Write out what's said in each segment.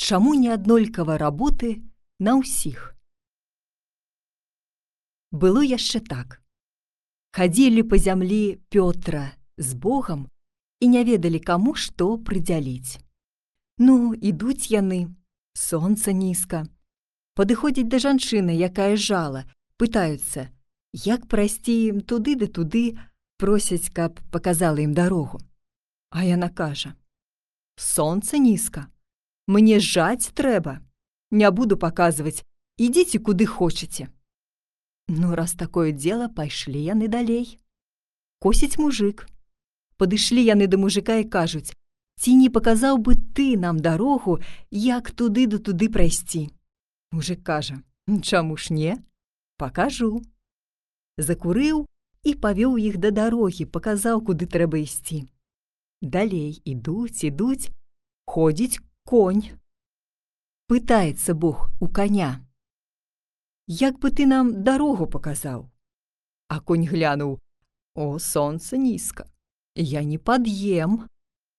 чаму не аднолькава работы на ўсіх. Было яшчэ так. Хадзілі па зямлі Пётра з Богам і не ведалі каму што прыдзяліць. Ну, ідуць яны, сонца нізка. Падыходзіць да жанчыны, якая жала, пытаюцца, як прайсці ім туды да туды, просяць, каб паказала ім дарогу. А яна кажа: « Сонца нізка, Мне жаць трэба. Не буду паказваць, ідзіце куды хочаце. Ну, раз такое дело, пайшлі яны далей. Косіць мужик. Падышлі яны да мужика і кажуць: « Ці не паказаў бы ты нам дарогу, як туды да туды прайсці. Мужик кажа: « Чаму ж не? Пакажу. Закурыў і павёў іх да дарогі, паказаў, куды трэба ісці. Далей ідуць, ідуць, ходзіць конь. Пытаецца Бог у коня. Як бы ты нам дарогу паказаў? А конь глянуў: О, сонца нізка. Я не пад'ем,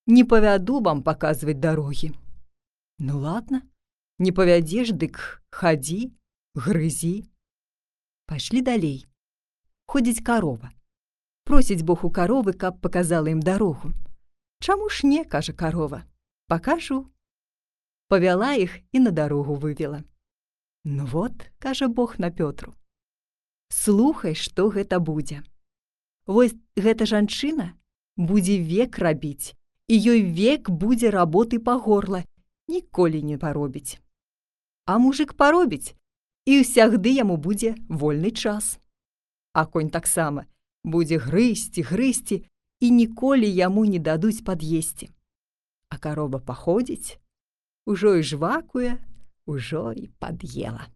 не павяду вам паказваць дарогі. Ну ладно, не павядзеш, дык хадзі, грызі. Пайшлі далей. Ходзіць карова. Просіць Бог у каровы, каб паказала ім дарогу. Чаму ж не, кажа карова, пакажу. Павяла іх і на дарогу вывела. Ну вот, кажа Бог на Пётру. Слухай, што гэта будзе. Вось гэта жанчына будзе век рабіць, і ёй век будзе работы па горла, ніколі не паробіць. А мужик паробіць, і ўсягды яму будзе вольны час. А конь таксама будзе грызці, грызці, і ніколі яму не дадуць пад'есці. А карова паходзіць, ужо і жвакуе, ужо і пад'ела.